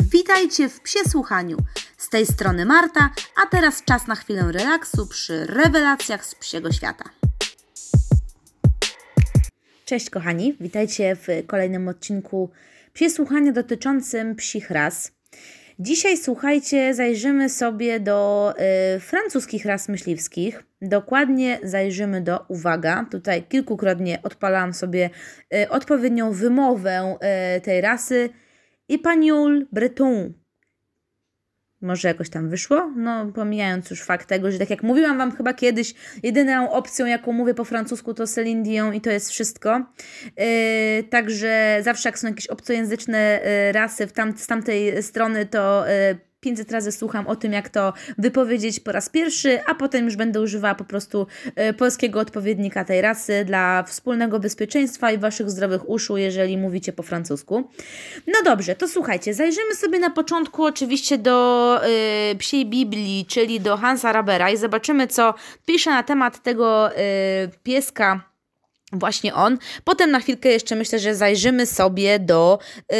Witajcie w Psie Słuchaniu. Z tej strony Marta, a teraz czas na chwilę relaksu przy rewelacjach z psiego świata. Cześć kochani, witajcie w kolejnym odcinku Psie Słuchania dotyczącym psich ras. Dzisiaj słuchajcie, zajrzymy sobie do y, francuskich ras myśliwskich. Dokładnie zajrzymy do, uwaga, tutaj kilkukrotnie odpalałam sobie y, odpowiednią wymowę y, tej rasy. Ipaniul Breton. Może jakoś tam wyszło? No, pomijając już fakt tego, że tak jak mówiłam Wam chyba kiedyś, jedyną opcją, jaką mówię po francusku, to Celine Dion i to jest wszystko. Yy, także zawsze jak są jakieś obcojęzyczne yy, rasy w tam, z tamtej strony, to yy, 500 razy słucham o tym, jak to wypowiedzieć po raz pierwszy, a potem już będę używała po prostu e, polskiego odpowiednika tej rasy dla wspólnego bezpieczeństwa i Waszych zdrowych uszu, jeżeli mówicie po francusku. No dobrze, to słuchajcie, zajrzymy sobie na początku oczywiście do y, psiej Biblii, czyli do Hansa Rabera i zobaczymy, co pisze na temat tego y, pieska Właśnie on. Potem na chwilkę jeszcze myślę, że zajrzymy sobie do yy,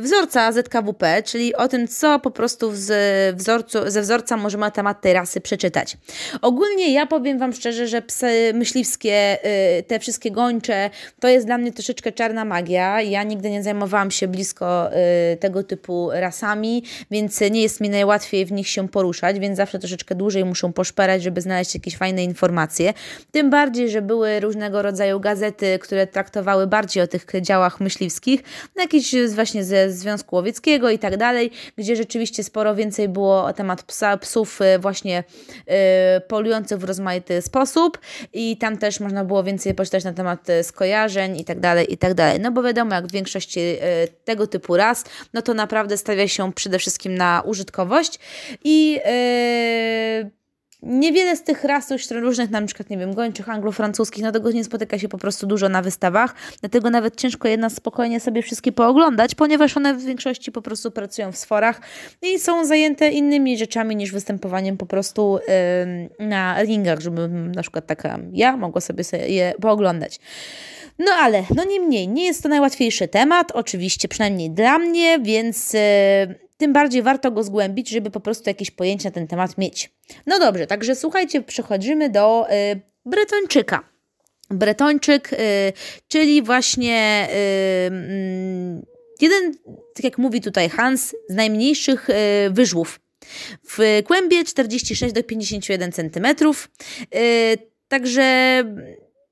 wzorca ZKWP, czyli o tym, co po prostu z wzorcu, ze wzorca możemy na temat tej rasy przeczytać. Ogólnie ja powiem Wam szczerze, że psy myśliwskie, yy, te wszystkie gończe, to jest dla mnie troszeczkę czarna magia. Ja nigdy nie zajmowałam się blisko yy, tego typu rasami, więc nie jest mi najłatwiej w nich się poruszać, więc zawsze troszeczkę dłużej muszą poszperać, żeby znaleźć jakieś fajne informacje. Tym bardziej, że były różnego rodzaju rodzaju gazety, które traktowały bardziej o tych działach myśliwskich, no jakieś właśnie ze Związku Łowieckiego i tak dalej, gdzie rzeczywiście sporo więcej było o temat psa, psów y, właśnie y, polujących w rozmaity sposób i tam też można było więcej poczytać na temat y, skojarzeń i tak dalej, i tak dalej. No bo wiadomo, jak w większości y, tego typu ras, no to naprawdę stawia się przede wszystkim na użytkowość i yy, Niewiele z tych ras różnych, na przykład, nie wiem, gończych, anglo-francuskich, no tego nie spotyka się po prostu dużo na wystawach, dlatego nawet ciężko jedna spokojnie sobie wszystkie pooglądać, ponieważ one w większości po prostu pracują w sforach i są zajęte innymi rzeczami niż występowaniem po prostu yy, na ringach, żeby na przykład taka ja mogła sobie, sobie je pooglądać. No ale, no niemniej, nie jest to najłatwiejszy temat, oczywiście, przynajmniej dla mnie, więc yy, tym bardziej warto go zgłębić, żeby po prostu jakieś pojęcie na ten temat mieć. No dobrze, także słuchajcie, przechodzimy do yy, Bretończyka. Bretończyk, yy, czyli właśnie yy, jeden, tak jak mówi tutaj Hans, z najmniejszych yy, wyżłów. W kłębie 46 do 51 cm. Yy, także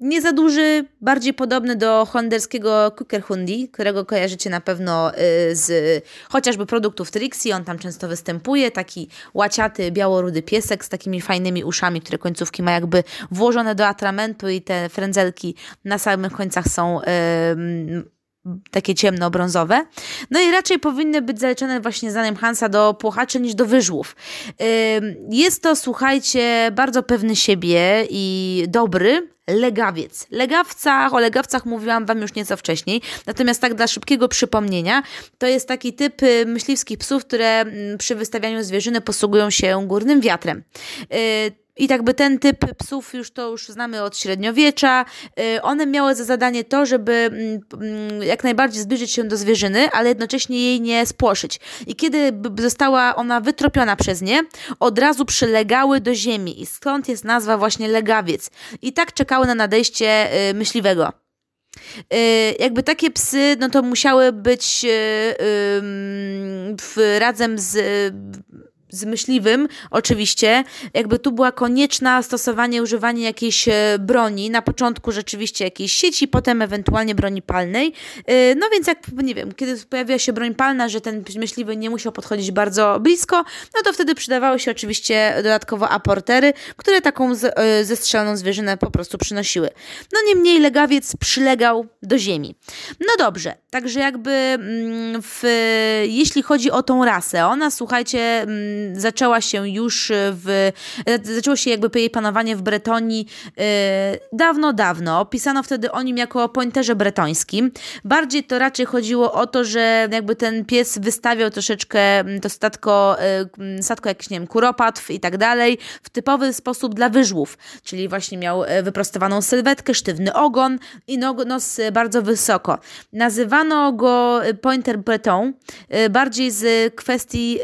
nie za duży, bardziej podobny do honderskiego Kukerhundi, którego kojarzycie na pewno y, z chociażby produktów Trixie, on tam często występuje, taki łaciaty, białorudy piesek z takimi fajnymi uszami, które końcówki ma jakby włożone do atramentu i te frędzelki na samych końcach są takie ciemno-brązowe. No i raczej powinny być zaliczone właśnie zdaniem Hansa do płochaczy niż do wyżłów. Jest to, słuchajcie, bardzo pewny siebie i dobry, legawiec. Legawcach, o legawcach mówiłam Wam już nieco wcześniej, natomiast tak dla szybkiego przypomnienia, to jest taki typ y, myśliwskich psów, które mm, przy wystawianiu zwierzyny posługują się górnym wiatrem. I tak by ten typ psów już to już znamy od średniowiecza. Y, one miały za zadanie to, żeby mm, mm, jak najbardziej zbliżyć się do zwierzyny, ale jednocześnie jej nie spłoszyć. I kiedy została ona wytropiona przez nie, od razu przylegały do ziemi. I skąd jest nazwa właśnie legawiec. I tak czekały na nadejście y, myśliwego. Y, jakby takie psy, no to musiały być razem z z myśliwym, oczywiście, jakby tu była konieczna stosowanie, używanie jakiejś e, broni, na początku rzeczywiście jakiejś sieci, potem ewentualnie broni palnej. E, no więc jak, nie wiem, kiedy pojawiła się broń palna, że ten myśliwy nie musiał podchodzić bardzo blisko, no to wtedy przydawały się oczywiście dodatkowo aportery, które taką e, zestrzeloną zwierzynę po prostu przynosiły. No niemniej legawiec przylegał do ziemi. No dobrze, także jakby mm, w, jeśli chodzi o tą rasę, ona słuchajcie, mm, zaczęła się już w, zaczęło się jakby jej panowanie w Bretonii dawno, dawno. Pisano wtedy o nim jako o pointerze bretońskim. Bardziej to raczej chodziło o to, że jakby ten pies wystawiał troszeczkę to statko, statko jakiś, nie wiem, kuropatw i tak dalej, w typowy sposób dla wyżłów, czyli właśnie miał wyprostowaną sylwetkę, sztywny ogon i nos bardzo wysoko. Nazywano go Pointer Breton, bardziej z kwestii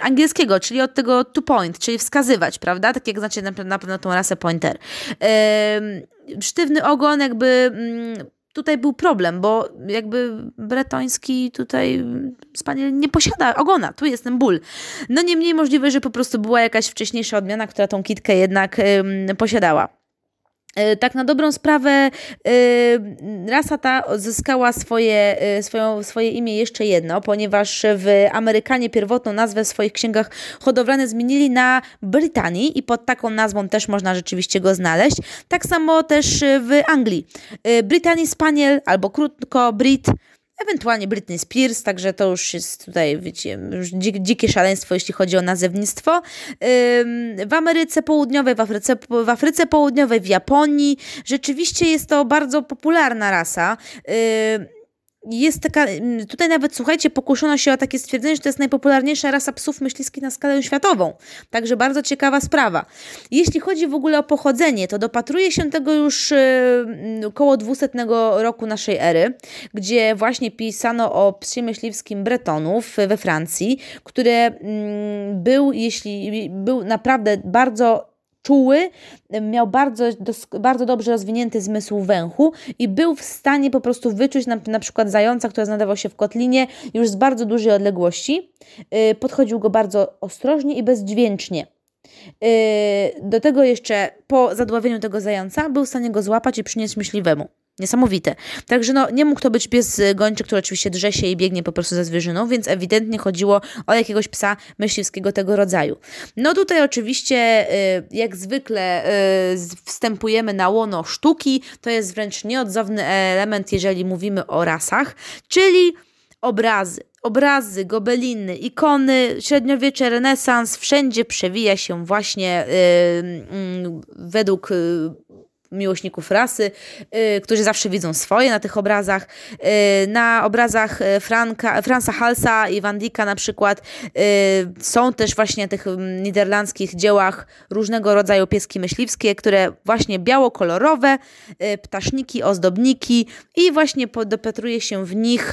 angielskiego, czyli od tego to point, czyli wskazywać, prawda? Tak jak znacie na, na pewno tą rasę Pointer. Sztywny ogon jakby mm, tutaj był problem, bo jakby bretoński tutaj spaniel nie posiada ogona, tu jest ten ból. No niemniej możliwe, że po prostu była jakaś wcześniejsza odmiana, która tą kitkę jednak posiadała. E, tak na dobrą sprawę e, rasa ta zyskała swoje, e, swoją, swoje imię jeszcze jedno, ponieważ w Amerykanie pierwotną nazwę w swoich księgach hodowlane zmienili na Brytanii i pod taką nazwą też można rzeczywiście go znaleźć. Tak samo też w Anglii. Brittany Spaniel albo krótko Brit ewentualnie Britney Spears, także to już jest tutaj, wiecie, już dzikie szaleństwo, jeśli chodzi o nazewnictwo. W Ameryce Południowej, w Afryce, w Afryce Południowej, w Japonii rzeczywiście jest to bardzo popularna rasa jest taka, mm, tutaj nawet słuchajcie, pokuszono się o takie stwierdzenie, że to jest najpopularniejsza rasa psów myśliwskich na skalę światową. Także bardzo ciekawa sprawa. Jeśli chodzi w ogóle o pochodzenie, to dopatruje się tego już yy, około 200 roku naszej ery, gdzie właśnie pisano o psie myśliwskim Bretonów we Francji, który yy, był, jeśli był naprawdę bardzo czuły, miał bardzo, bardzo dobrze rozwinięty zmysł węchu i był w stanie po prostu wyczuć na, na przykład zająca, który znajdował się w kotlinie już z bardzo dużej odległości. Y, podchodził go bardzo ostrożnie i bezdźwięcznie. Y, do tego jeszcze po zadławieniu tego zająca był w stanie go złapać i przynieść myśliwemu. Niesamowite. Także no, nie mógł to być pies gończy, który oczywiście drze się i biegnie po prostu za zwierzyną, więc ewidentnie chodziło o jakiegoś psa myśliwskiego tego rodzaju. No tutaj oczywiście, y, jak zwykle, y, wstępujemy na łono sztuki. To jest wręcz nieodzowny element, jeżeli mówimy o rasach, czyli obrazy. Obrazy, gobeliny, ikony, średniowiecze, renesans, wszędzie przewija się właśnie yy, według miłośników rasy, y, którzy zawsze widzą swoje na tych obrazach. Y, na obrazach y, Franka, Franza Halsa i Van Dicka na przykład są też właśnie tych mm, niderlandzkich dziełach różnego rodzaju pieski myśliwskie, które właśnie biało-kolorowe, ptaszniki, ozdobniki i właśnie dopatruje się w nich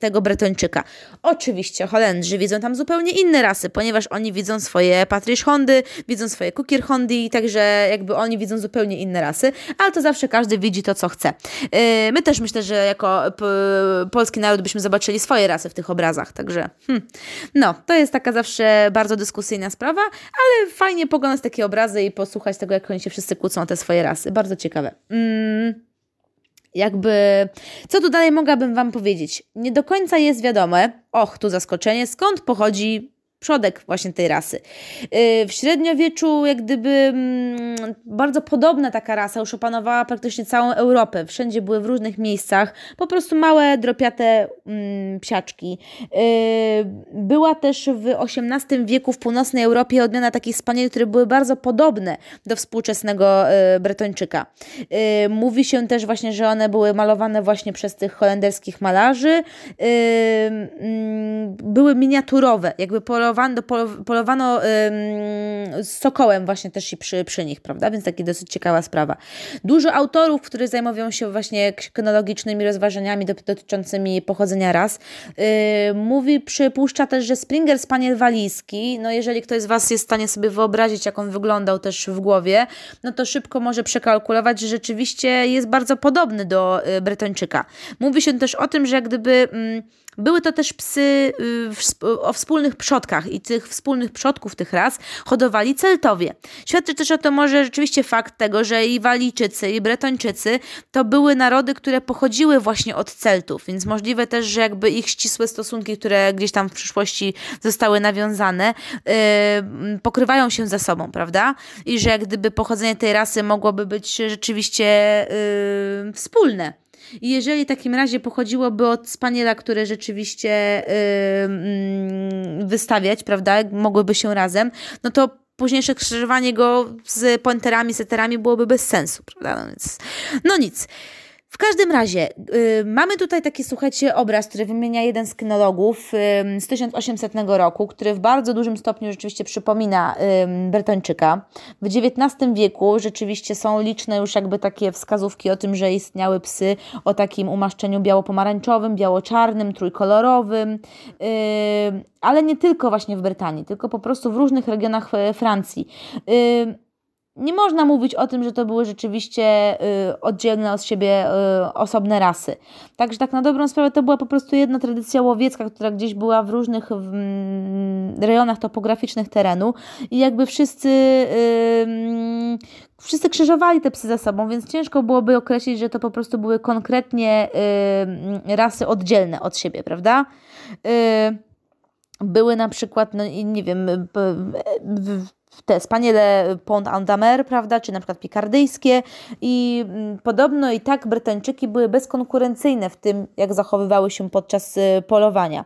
tego Bretończyka. Oczywiście Holendrzy widzą tam zupełnie inne rasy, ponieważ oni widzą swoje Patrish Hondy, widzą swoje Kukir Hondy, także jakby oni widzą zupełnie inne rasy, ale to zawsze każdy widzi to, co chce. Yy, my też myślę, że jako polski naród byśmy zobaczyli swoje rasy w tych obrazach, także hmm. no, to jest taka zawsze bardzo dyskusyjna sprawa, ale fajnie poglądać takie obrazy i posłuchać tego, jak oni się wszyscy kłócą o te swoje rasy. Bardzo ciekawe. Mm jakby, co tu dalej mogłabym Wam powiedzieć? Nie do końca jest wiadome, och, tu zaskoczenie, skąd pochodzi przodek właśnie tej rasy. Y, w średniowieczu jak gdyby mm, bardzo podobna taka rasa już opanowała praktycznie całą Europę. Wszędzie były w różnych miejscach po prostu małe, dropiate mm, psiaczki. Y, była też w XVIII wieku w północnej Europie odmiana takich spanieli, które były bardzo podobne do współczesnego y, Bretończyka. Mówi się też właśnie, że one były malowane właśnie przez tych holenderskich malarzy. Mm, były miniaturowe, jakby polowane polowano, polowano ym, z sokołem właśnie też i przy, przy nich, prawda? Więc taka dosyć ciekawa sprawa. Dużo autorów, którzy zajmują się właśnie kynologicznymi rozważaniami dotyczącymi pochodzenia ras, yy, mówi, przypuszcza też, że Springer Spaniel walijski, no jeżeli ktoś z Was jest w stanie sobie wyobrazić, jak on wyglądał też w głowie, no to szybko może przekalkulować, że rzeczywiście jest bardzo podobny do y, Bretończyka. Mówi się też o tym, że jak gdyby... Mm, były to też psy y, o wspólnych przodkach i tych wspólnych przodków tych ras hodowali Celtowie. Świadczy też o tym może rzeczywiście fakt tego, że i Walijczycy, i Bretończycy to były narody, które pochodziły właśnie od Celtów, więc możliwe też, że jakby ich ścisłe stosunki, które gdzieś tam w przyszłości zostały nawiązane, yy, pokrywają się ze sobą, prawda? I że jak gdyby pochodzenie tej rasy mogłoby być rzeczywiście yy, wspólne. I jeżeli w takim razie pochodziłoby od spaniela, które rzeczywiście yy, wystawiać, prawda, mogłyby się razem, no to późniejsze krzyżowanie go z pointerami, seterami byłoby bez sensu, prawda? No, więc, no nic. W każdym razie, y, mamy tutaj taki, słuchajcie, obraz, który wymienia jeden z kynologów y, z 1800 roku, który w bardzo dużym stopniu rzeczywiście przypomina y. W XIX wieku rzeczywiście są liczne już jakby takie wskazówki o tym, że istniały psy o takim umaszczeniu biało-pomarańczowym, biało-czarnym, trójkolorowym, ale nie tylko właśnie w Brytanii, tylko po prostu w różnych regionach y, Francji. Y, nie można mówić o tym, że to były rzeczywiście y, oddzielne od siebie y, osobne rasy. Także tak na dobrą sprawę to była po prostu jedna tradycja łowiecka, która gdzieś była w różnych mm, rejonach topograficznych terenu i jakby wszyscy y, wszyscy krzyżowali te psy ze sobą, więc ciężko byłoby określić, że to po prostu były konkretnie y, rasy oddzielne od siebie, prawda? Y, były na przykład, no nie wiem, te spaniele Pont Andamer, prawda, czy na przykład pikardyjskie i mm, podobno i tak Brytyjczyki były bezkonkurencyjne w tym, jak zachowywały się podczas y, polowania.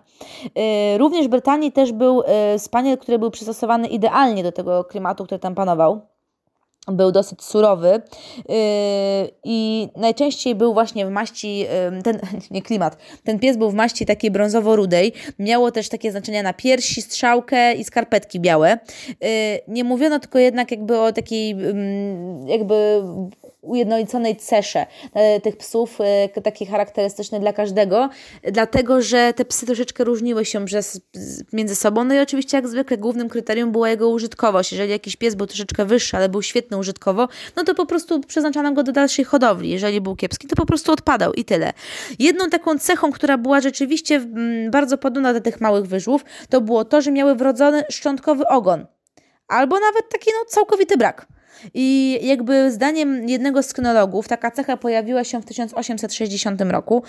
Y, również w Brytanii też był y, spaniel, który był przystosowany idealnie do tego klimatu, który tam panował był dosyć surowy yy, i najczęściej był właśnie w maści, yy, ten, nie klimat, ten pies był w maści takiej brązowo-rudej, miało też takie znaczenia na piersi, strzałkę i skarpetki białe. Yy, nie mówiono tylko jednak jakby o takiej jakby ujednoliconej cesze e, tych psów, e, takie charakterystyczne dla każdego, dlatego że te psy troszeczkę różniły się między sobą. No i oczywiście, jak zwykle, głównym kryterium była jego użytkowość. Jeżeli jakiś pies był troszeczkę wyższy, ale był świetny użytkowo, no to po prostu przeznaczano go do dalszej hodowli. Jeżeli był kiepski, to po prostu odpadał i tyle. Jedną taką cechą, która była rzeczywiście bardzo podobna do tych małych wyżłów, to było to, że miały wrodzony szczątkowy ogon. Albo nawet taki no, całkowity brak. I jakby zdaniem jednego z kynologów taka cecha pojawiła się w 1860 roku,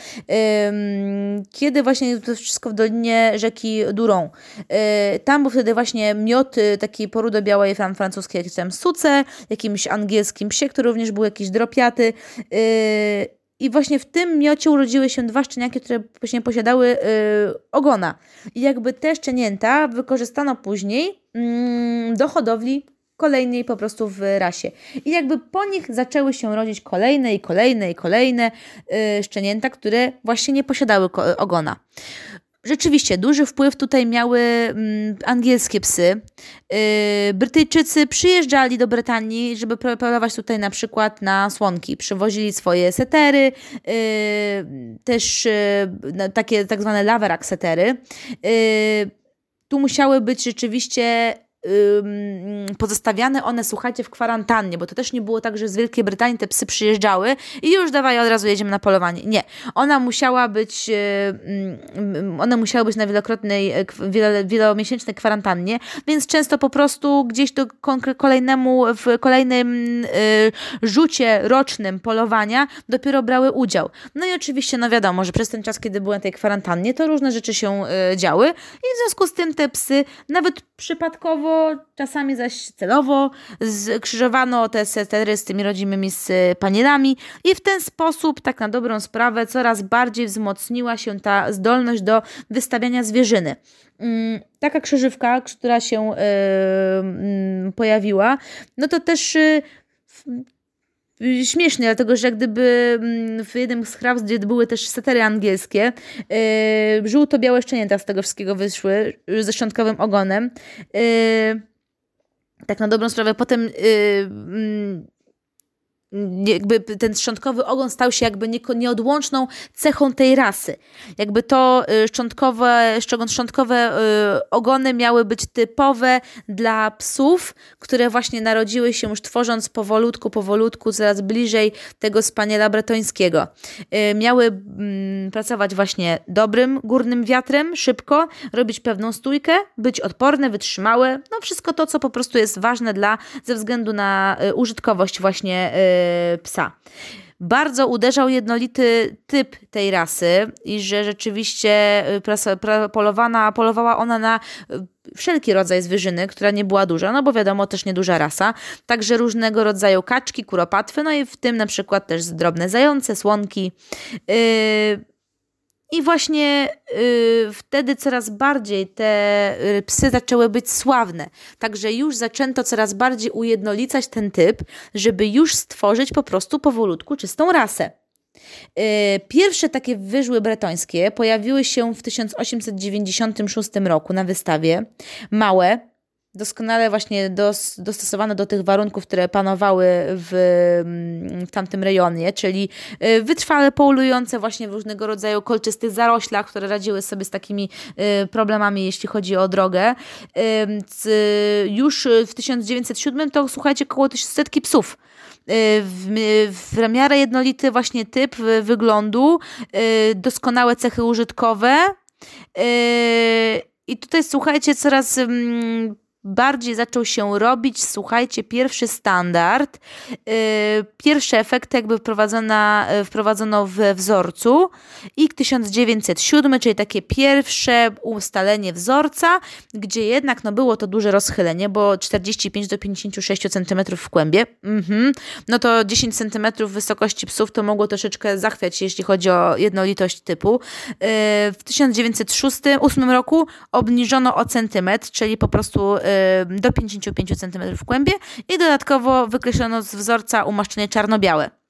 kiedy właśnie to wszystko w dolinie rzeki Duron. Y, tam był wtedy właśnie miot takiej porudo-białej francuskiej, jakieś tam suce, jakimś angielskim psie, który również był jakiś dropiaty. Y, I właśnie w tym miocie urodziły się dwa szczeniaki, które właśnie posiadały y, ogona. I jakby te szczenięta wykorzystano później mm, do hodowli kolejnej po prostu w rasie. I jakby po nich zaczęły się rodzić kolejne i kolejne i kolejne yy, szczenięta, które właśnie nie posiadały ogona. Rzeczywiście, duży wpływ tutaj miały mm, angielskie psy. Yy, Brytyjczycy przyjeżdżali do Brytanii, żeby polować tutaj na przykład na słonki. Przywozili swoje setery, yy, też yy, takie tak zwane laverak setery. Yy, tu musiały być rzeczywiście pozostawiane one, słuchajcie, w kwarantannie, bo to też nie było tak, że z Wielkiej Brytanii te psy przyjeżdżały i już dawaj, od razu jedziemy na polowanie. Nie. Ona musiała być, one musiały być na wielokrotnej, e, wielo, wielomiesięcznej kwarantannie, więc często po prostu gdzieś do kolejnemu, w kolejnym y, rzucie rocznym polowania dopiero brały udział. No i oczywiście, no wiadomo, że przez ten czas, kiedy były na tej kwarantannie, to różne rzeczy się y, działy i w związku z tym te psy nawet przypadkowo czasami zaś celowo skrzyżowano te setery z tymi rodzimymi panielami i w ten sposób, tak na dobrą sprawę, coraz bardziej wzmocniła się ta zdolność do wystawiania zwierzyny. Mm, taka krzyżywka, która się yy, pojawiła, no to też yy, śmiesznie, dlatego że jak gdyby mm, w jednym z kraw, gdzie były też setery angielskie, yy, żółto-białe szczenięta z tego wszystkiego wyszły, ze szczątkowym ogonem. Yy, tak na dobrą sprawę, potem yy, jakby ten szczątkowy ogon stał się jakby nieodłączną cechą tej rasy. Jakby to y, szczątkowe, szczątkowe y, ogony miały być typowe dla psów, które właśnie narodziły się już tworząc powolutku, powolutku coraz bliżej tego spaniela bretońskiego. Y, miały mm, pracować właśnie dobrym górnym wiatrem, szybko, robić pewną stójkę, być odporne, wytrzymałe, no wszystko to, co po prostu jest ważne dla, ze względu na użytkowość właśnie psa. Bardzo uderzał jednolity typ tej rasy i że rzeczywiście y, polowana, polowała ona na wszelki rodzaj zwierzyny, która nie była duża, no bo wiadomo, też nieduża rasa, także różnego rodzaju kaczki, kuropatwy, no i w tym na przykład też drobne zające, słonki. Yy, i właśnie y, wtedy coraz bardziej te y, psy zaczęły być sławne. Także już zaczęto coraz bardziej ujednolicać ten typ, żeby już stworzyć po prostu powolutku czystą rasę. Y, pierwsze takie wyżły bretońskie pojawiły się w 1896 roku na wystawie. Małe, doskonale właśnie dos, dostosowane do tych warunków, które panowały w, mm, w tamtym rejonie, czyli y, wytrwale poulujące właśnie w różnego rodzaju kolczystych zaroślach, które radziły sobie z takimi y, problemami, jeśli chodzi o drogę. Już w 1907 to słuchajcie, około setki psów. Y, w, w miarę jednolity właśnie typ wyglądu, doskonałe cechy użytkowe. I tutaj słuchajcie, coraz mm, bardziej zaczął się robić, słuchajcie, pierwszy standard, yy, pierwsze efekty jakby wprowadzona, yy, wprowadzono we wzorcu i 1907, czyli takie pierwsze ustalenie wzorca, gdzie jednak no, było to duże rozchylenie, bo 45 do 56 cm w kłębie, mhm. no to 10 cm wysokości psów to mogło troszeczkę zachwiać, jeśli chodzi o jednolitość typu. Yy, w 1908 roku obniżono o centymetr, czyli po prostu do 55 cm w kłębie i dodatkowo wykreślono z wzorca umaszczenie czarno-białe.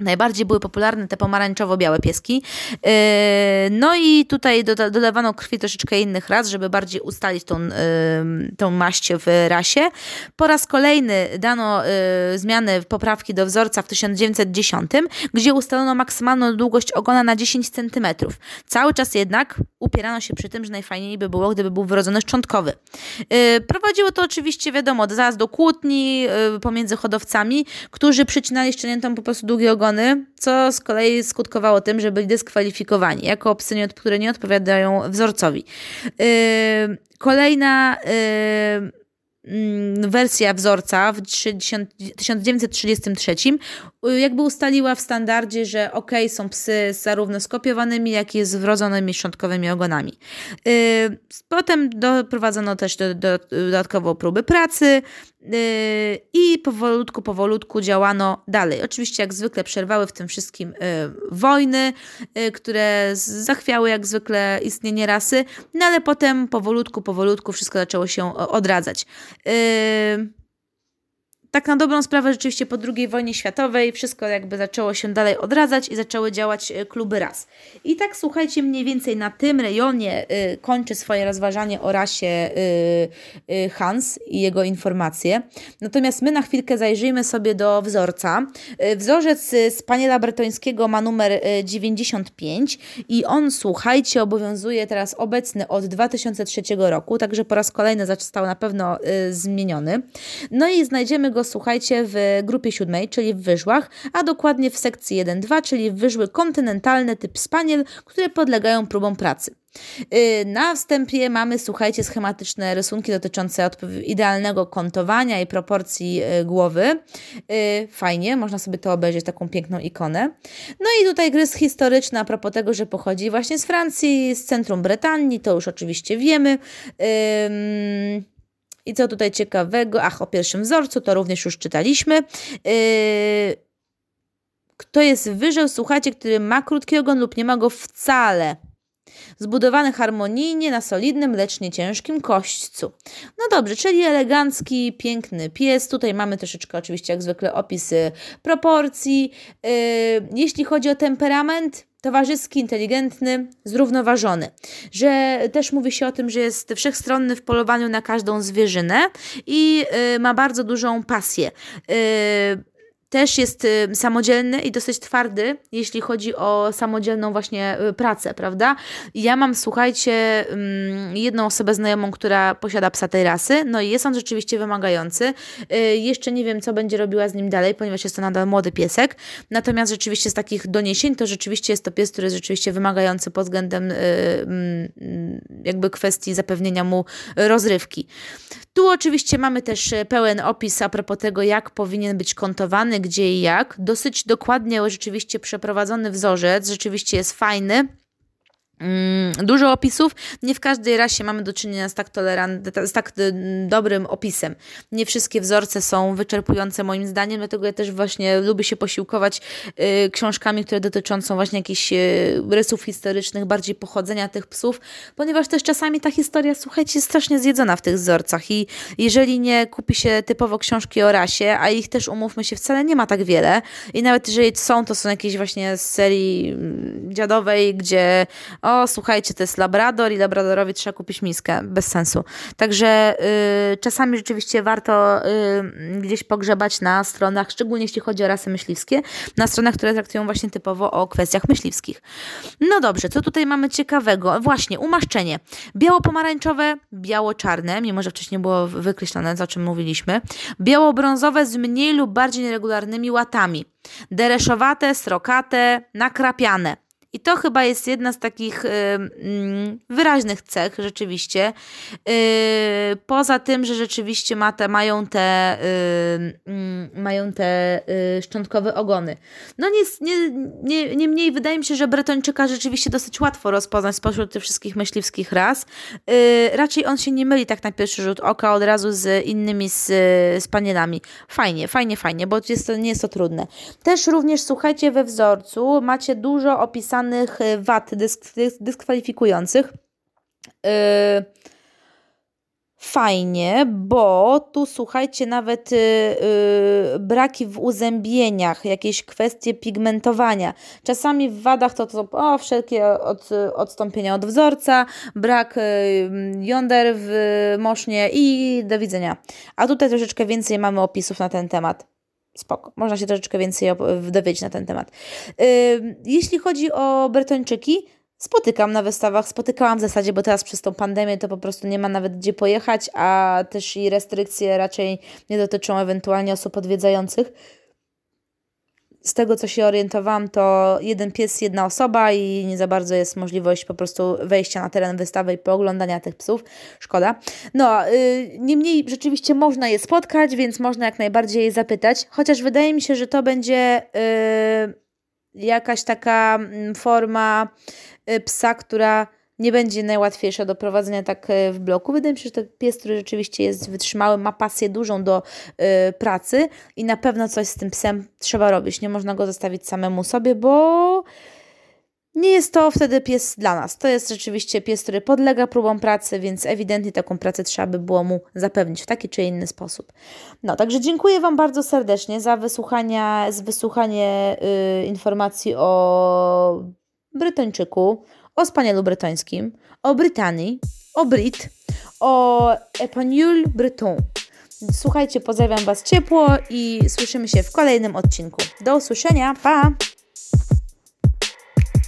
Najbardziej były popularne te pomarańczowo-białe pieski. Yy, no i tutaj dodawano krwi troszeczkę innych ras, żeby bardziej ustalić tą, yy, tą maść w rasie. Po raz kolejny dano yy, zmiany, poprawki do wzorca w 1910, gdzie ustalono maksymalną długość ogona na 10 cm. Cały czas jednak upierano się przy tym, że najfajniej by było, gdyby był wyrodzony szczątkowy. Prowadziło to oczywiście, wiadomo, zaraz do kłótni pomiędzy hodowcami, którzy przycinali szczeniętom po prostu długie co z kolei skutkowało tym, że byli dyskwalifikowani jako psy, które nie odpowiadają wzorcowi. Yy, kolejna yy, Mm, wersja wzorca w 1933 y, jakby ustaliła w standardzie, że ok, są psy zarówno skopiowanymi, jak i z wrodzonymi szczątkowymi ogonami. Y, potem doprowadzono też do, do, dodatkowo próby pracy i powolutku, powolutku działano dalej. Oczywiście jak zwykle przerwały w tym wszystkim wojny, które zachwiały jak zwykle istnienie rasy, no ale potem powolutku, powolutku wszystko zaczęło się odradzać. Tak na dobrą sprawę rzeczywiście po II wojnie światowej wszystko jakby zaczęło się dalej odradzać i zaczęły działać e, kluby ras. I tak słuchajcie, mniej więcej na tym rejonie y, kończę swoje rozważanie o rasie y, y, Hans i jego informacje. Natomiast my na chwilkę zajrzyjmy sobie do wzorca. Wzorzec Spaniela Bretońskiego ma numer 95 i on, słuchajcie, obowiązuje teraz obecny od 2003 roku, także po raz kolejny został na pewno zmieniony. No i znajdziemy go słuchajcie, w grupie siódmej, czyli w wyżłach, a dokładnie w sekcji 1-2, czyli wyżły kontynentalne typ spaniel, które podlegają próbom pracy. Y, na wstępie mamy, słuchajcie, schematyczne rysunki dotyczące idealnego kątowania i proporcji y, głowy. Y, fajnie, można sobie to obejrzeć, taką piękną ikonę. No i tutaj gryz historyczny a propos tego, że pochodzi właśnie z Francji, z centrum Brytanii, to już oczywiście wiemy. I co tutaj ciekawego? Ach, o pierwszym wzorcu to również już czytaliśmy. Yy, kto jest wyżeł, słuchajcie, który ma krótki ogon lub nie ma go wcale. Zbudowany harmonijnie na solidnym, lecz nie ciężkim kośćcu. No dobrze, czyli elegancki, piękny pies. Tutaj mamy troszeczkę oczywiście jak zwykle opisy proporcji. Yy, jeśli chodzi o temperament, towarzyski, inteligentny, zrównoważony. Że też mówi się o tym, że jest wszechstronny w polowaniu na każdą zwierzynę i y, ma bardzo dużą pasję. Y, też jest y, samodzielny i dosyć twardy, jeśli chodzi o samodzielną właśnie y, pracę, prawda? Ja mam, słuchajcie, mm, jedną osobę znajomą, która posiada psa tej rasy, no i jest on rzeczywiście wymagający. Y, jeszcze nie wiem, co będzie robiła z nim dalej, ponieważ jest to nadal młody piesek. Natomiast rzeczywiście z takich doniesień, to rzeczywiście jest to pies, który jest rzeczywiście wymagający pod względem mm, jakby kwestii zapewnienia mu rozrywki. Tu oczywiście mamy też pełen opis a propos tego, jak powinien być kontowany, gdzie i jak. Dosyć dokładnie rzeczywiście przeprowadzony wzorzec, rzeczywiście jest fajny. Mm, dużo opisów. Nie w każdej rasie mamy do czynienia z tak, z tak dobrym opisem. Nie wszystkie wzorce są wyczerpujące moim zdaniem, dlatego ja też właśnie lubię się posiłkować y, książkami, które dotyczą właśnie jakichś y, rysów historycznych, bardziej pochodzenia tych psów, ponieważ też czasami ta historia, słuchajcie, jest strasznie zjedzona w tych wzorcach i jeżeli nie kupi się typowo książki o rasie, a ich też umówmy się wcale nie ma tak wiele i nawet jeżeli są, to są jakieś właśnie z serii mm, dziadowej, gdzie o słuchajcie, to jest labrador i labradorowi trzeba kupić miskę. Bez sensu. Także y, czasami rzeczywiście warto y, gdzieś pogrzebać na stronach, szczególnie jeśli chodzi o rasy myśliwskie, na stronach, które traktują właśnie typowo o kwestiach myśliwskich. No dobrze, co tutaj mamy ciekawego? Właśnie, umaszczenie. Biało-pomarańczowe, biało-czarne, mimo że wcześniej było wykreślone, o czym mówiliśmy. Biało-brązowe z mniej lub bardziej nieregularnymi łatami. Dereszowate, srokate, nakrapiane. I to chyba jest jedna z takich y, y, wyraźnych cech rzeczywiście. Y, poza tym, że rzeczywiście ma te, mają te, y, mm, mają te szczątkowe ogony. No nie, nie, nie, niemniej wydaje mi się, że Bretończyka rzeczywiście dosyć łatwo rozpoznać spośród tych wszystkich myśliwskich ras. Raczej on się nie myli tak na pierwszy rzut oka od razu z innymi z, z. Fajnie, fajnie, fajnie, bo jest to, nie jest to trudne. Też również słuchajcie we wzorcu macie dużo opisanych Y, wad dysk, dyskwalifikujących. Yy, fajnie, bo tu słuchajcie, nawet yy, braki w uzębieniach, jakieś kwestie pigmentowania. Czasami w wadach to, to o, wszelkie od, odstąpienia od wzorca, brak yy, jąder w mosznie i do widzenia. A tutaj troszeczkę więcej mamy opisów na ten temat spoko. Można się troszeczkę więcej dowiedzieć na ten temat. Jeśli chodzi o Bretończyki, spotykam na wystawach, spotykałam w zasadzie, bo teraz przez tą pandemię to po prostu nie ma nawet gdzie pojechać, a też i restrykcje raczej nie dotyczą ewentualnie osób odwiedzających z tego, co się orientowałam, to jeden pies, jedna osoba i nie za bardzo jest możliwość po prostu wejścia na teren wystawy i pooglądania tych psów. Szkoda. No, yy, niemniej rzeczywiście można je spotkać, więc można jak najbardziej je zapytać, chociaż wydaje mi się, że to będzie yy, jakaś taka mm, forma yy, psa, która nie będzie najłatwiejsza do prowadzenia tak e, w bloku. Wydaje mi się, że to pies, który rzeczywiście jest wytrzymały, ma pasję dużą do y, pracy i na pewno coś z tym psem trzeba robić. Nie można go zostawić samemu sobie, bo nie jest to wtedy pies dla nas. To jest rzeczywiście pies, który podlega próbom pracy, więc ewidentnie taką pracę trzeba by było mu zapewnić w taki czy inny sposób. No, także dziękuję Wam bardzo serdecznie za wysłuchanie, z wysłuchanie y, informacji o Brytończyku, o spanielu bretońskim, o Brytanii, o Brit, o Epanule Breton. Słuchajcie, pozdrawiam Was ciepło i słyszymy się w kolejnym odcinku. Do usłyszenia, pa!